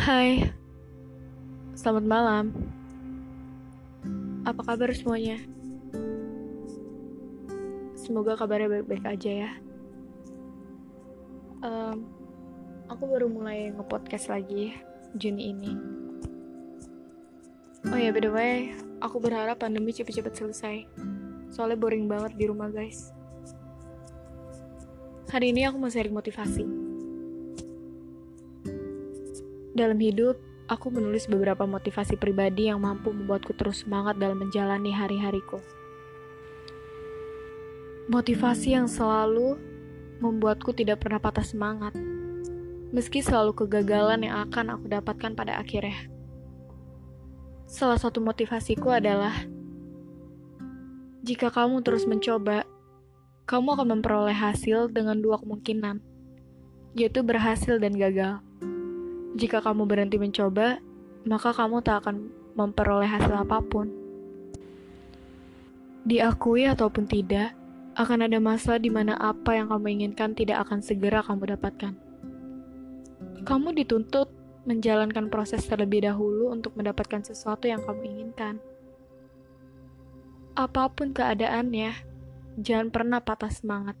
Hai, selamat malam. Apa kabar semuanya? Semoga kabarnya baik-baik aja ya. Um, aku baru mulai nge-podcast lagi Juni ini. Oh ya, by the way, aku berharap pandemi cepet-cepet selesai. Soalnya boring banget di rumah, guys. Hari ini aku mau sharing motivasi. Dalam hidup, aku menulis beberapa motivasi pribadi yang mampu membuatku terus semangat dalam menjalani hari-hariku. Motivasi yang selalu membuatku tidak pernah patah semangat, meski selalu kegagalan yang akan aku dapatkan pada akhirnya. Salah satu motivasiku adalah jika kamu terus mencoba, kamu akan memperoleh hasil dengan dua kemungkinan, yaitu berhasil dan gagal. Jika kamu berhenti mencoba, maka kamu tak akan memperoleh hasil apa pun. Diakui ataupun tidak, akan ada masa di mana apa yang kamu inginkan tidak akan segera kamu dapatkan. Kamu dituntut menjalankan proses terlebih dahulu untuk mendapatkan sesuatu yang kamu inginkan. Apa pun keadaannya, jangan pernah patah semangat.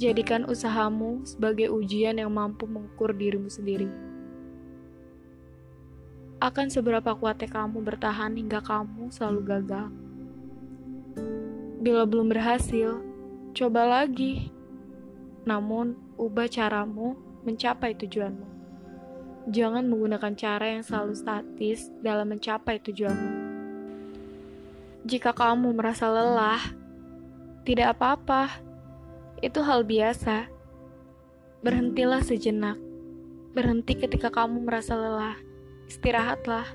Jadikan usahamu sebagai ujian yang mampu mengukur dirimu sendiri. Akan seberapa kuatnya kamu bertahan hingga kamu selalu gagal. Bila belum berhasil, coba lagi. Namun, ubah caramu mencapai tujuanmu. Jangan menggunakan cara yang selalu statis dalam mencapai tujuanmu. Jika kamu merasa lelah, tidak apa-apa. Itu hal biasa. Berhentilah sejenak. Berhenti ketika kamu merasa lelah. Istirahatlah.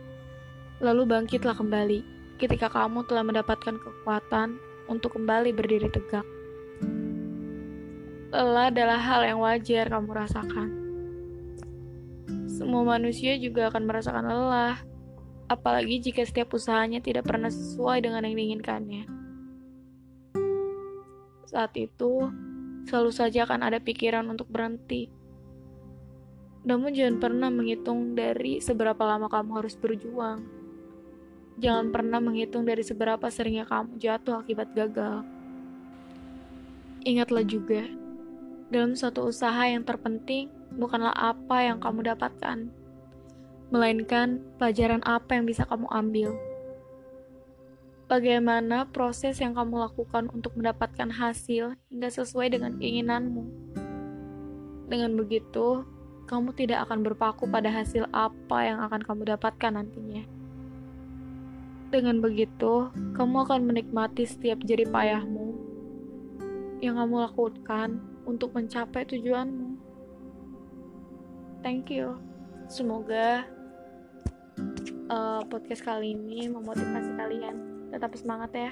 Lalu bangkitlah kembali ketika kamu telah mendapatkan kekuatan untuk kembali berdiri tegak. Lelah adalah hal yang wajar kamu rasakan. Semua manusia juga akan merasakan lelah, apalagi jika setiap usahanya tidak pernah sesuai dengan yang diinginkannya. Saat itu, selalu saja akan ada pikiran untuk berhenti. Namun jangan pernah menghitung dari seberapa lama kamu harus berjuang. Jangan pernah menghitung dari seberapa seringnya kamu jatuh akibat gagal. Ingatlah juga, dalam suatu usaha yang terpenting bukanlah apa yang kamu dapatkan, melainkan pelajaran apa yang bisa kamu ambil. Bagaimana proses yang kamu lakukan untuk mendapatkan hasil hingga sesuai dengan keinginanmu. Dengan begitu, kamu tidak akan berpaku pada hasil apa yang akan kamu dapatkan nantinya. Dengan begitu, kamu akan menikmati setiap jerih payahmu yang kamu lakukan untuk mencapai tujuanmu. Thank you. Semoga uh, podcast kali ini memotivasi kalian. Tetap semangat ya.